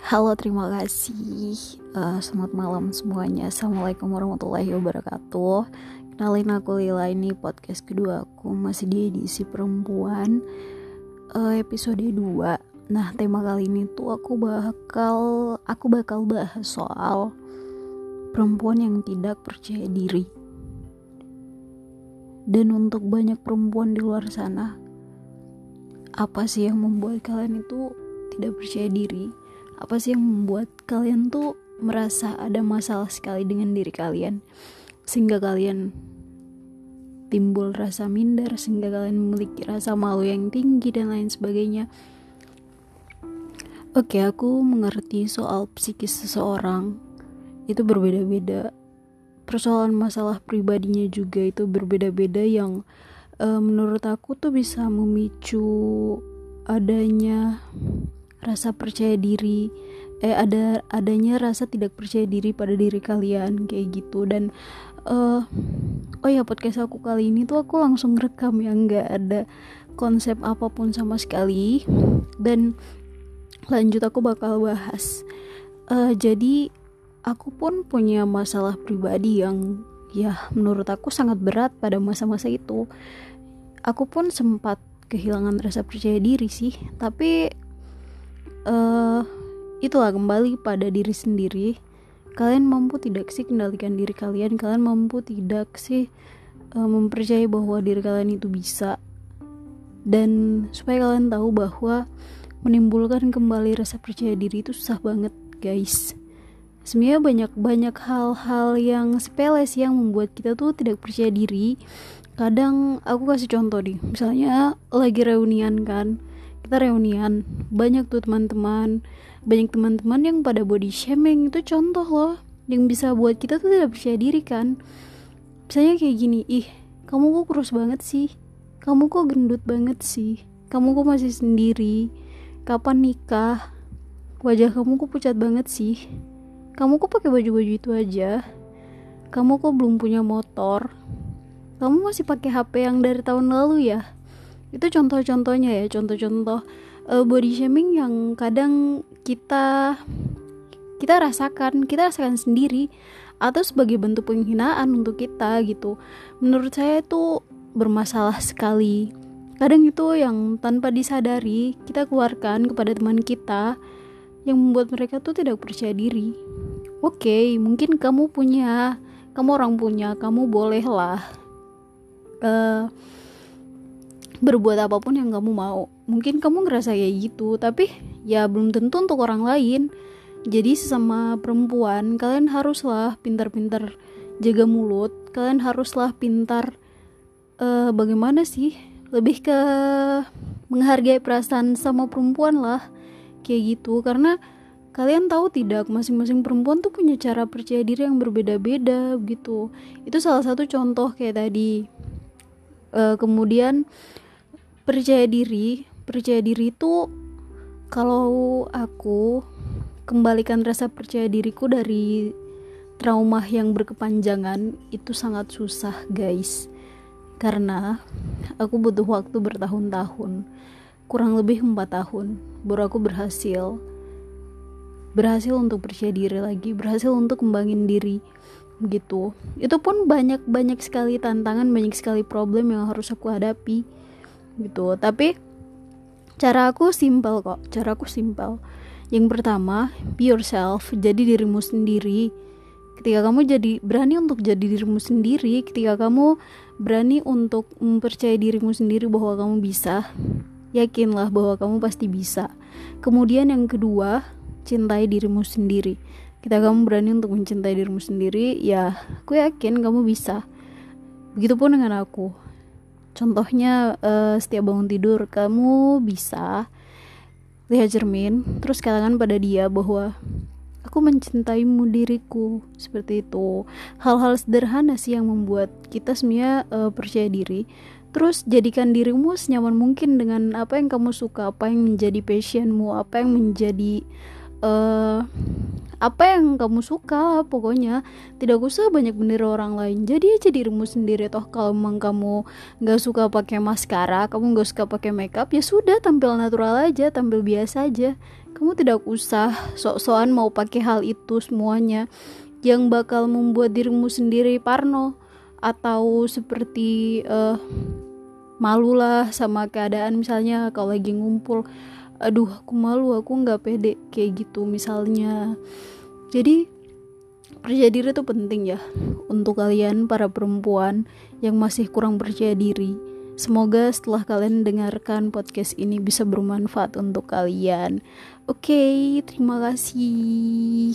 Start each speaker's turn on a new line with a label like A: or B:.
A: Halo, terima kasih. Uh, selamat malam semuanya. Assalamualaikum warahmatullahi wabarakatuh. Kenalin aku Lila ini podcast kedua aku masih di edisi perempuan uh, episode 2. Nah, tema kali ini tuh aku bakal aku bakal bahas soal perempuan yang tidak percaya diri. Dan untuk banyak perempuan di luar sana, apa sih yang membuat kalian itu tidak percaya diri? Apa sih yang membuat kalian tuh merasa ada masalah sekali dengan diri kalian? Sehingga kalian timbul rasa minder sehingga kalian memiliki rasa malu yang tinggi dan lain sebagainya. Oke, aku mengerti soal psikis seseorang. Itu berbeda-beda. Persoalan masalah pribadinya juga itu berbeda-beda yang uh, menurut aku tuh bisa memicu adanya rasa percaya diri eh ada adanya rasa tidak percaya diri pada diri kalian kayak gitu. Dan uh, oh ya podcast aku kali ini tuh aku langsung rekam ya nggak ada konsep apa pun sama sekali. Dan lanjut aku bakal bahas. Uh, jadi aku pun punya masalah pribadi yang ya menurut aku sangat berat pada masa-masa itu. Aku pun sempat kehilangan rasa percaya diri sih tapi uh, itulah kembali pada diri sendiri. Kalian mampu tidak sih kendalikan diri kalian? Kalian mampu tidak sih uh, mempercayai bahwa diri kalian itu bisa? Dan supaya kalian tahu bahwa menimbulkan kembali rasa percaya diri itu susah banget guys. Sebenarnya banyak banyak hal-hal yang sepele sih yang membuat kita tuh tidak percaya diri. Kadang aku kasih contoh nih misalnya lagi reunian kan kita reunian. Banyak tuh teman-teman. Banyak teman-teman yang pada body shaming. Itu contoh loh. Yang bisa buat kita tuh tidak percaya diri kan? Misalnya kayak gini ih kamu kok kurus banget sih? Kamu kok gendut banget sih? Kamu kok masih sendiri? Kapan nikah? Wajah kamu kok pucat banget sih? Kamu kok pakai baju-baju itu aja? Kamu kok belum punya motor? Kamu masih pakai HP yang dari tahun lalu ya itu contoh-contohnya ya contoh-contoh uh, body shaming yang kadang kita kita rasakan kita rasakan sendiri atau sebagai bentuk penghinaan untuk kita gitu. Menurut saya itu bermasalah sekali. Kadang itu yang tanpa disadari kita keluarkan kepada teman kita yang membuat mereka tuh tidak percaya diri. Oke okay, mungkin kamu punya kamu orang punya kamu bolehlah uh, berbuat apa pun yang kamu mau. Mungkin kamu ngerasa kayak gitu tapi ya belum tentu untuk orang lain. Jadi sesama perempuan kalian haruslah pintar-pintar jaga mulut. Kalian haruslah pintar uh, bagaimana sih? Lebih ke menghargai perasaan sama perempuan lah kayak gitu. Karena kalian tahu tidak masing-masing perempuan tuh punya cara percaya diri yang berbeda-beda gitu itu salah satu contoh kayak tadi. Uh, kemudian percaya diri percaya diri itu kalau aku kembalikan rasa percaya diriku dari trauma yang berkepanjangan itu sangat susah guys. Karena aku butuh waktu bertahun-tahun kurang lebih empat tahun baru aku berhasil. Berhasil untuk percaya diri lagi berhasil untuk kembangin diri gitu. Itu pun banyak banyak sekali tantangan banyak sekali problem yang harus aku hadapi gitu. Tapi cara aku simpel kok cara aku simpel. Yang pertama be yourself jadi dirimu sendiri. Ketika kamu jadi berani untuk jadi dirimu sendiri ketika kamu berani untuk mempercayai dirimu sendiri bahwa kamu bisa yakinlah bahwa kamu pasti bisa. Kemudian yang kedua cintai dirimu sendiri. Ketika kamu berani untuk mencintai dirimu sendiri ya aku yakin kamu bisa. Begitupun dengan aku contohnya uh, setiap bangun tidur kamu bisa lihat cermin terus katakan pada dia bahwa aku mencintaimu diriku seperti itu. Hal-hal sederhana sih yang membuat kita semuanya uh, percaya diri. Terus jadikan dirimu senyaman mungkin dengan apa yang kamu suka apa yang menjadi passionmu apa yang menjadi uh, apa yang kamu suka pokoknya. Tidak usah banyak bener orang lain. Jadi aja dirimu sendiri toh. Kalau memang kamu nggak suka pakai maskara kamu nggak suka pakai makeup ya sudah tampil natural aja tampil biasa aja. Kamu tidak usah sok-sokan mau pakai hal itu semuanya. Yang bakal membuat dirimu sendiri parno atau seperti uh, malu lah sama keadaan. Misalnya kalau lagi ngumpul aduh aku malu aku nggak pede kayak gitu misalnya. Jadi percaya diri itu penting ya untuk kalian para perempuan yang masih kurang percaya diri. Semoga setelah kalian dengarkan podcast ini bisa bermanfaat untuk kalian. Oke okay, terima kasih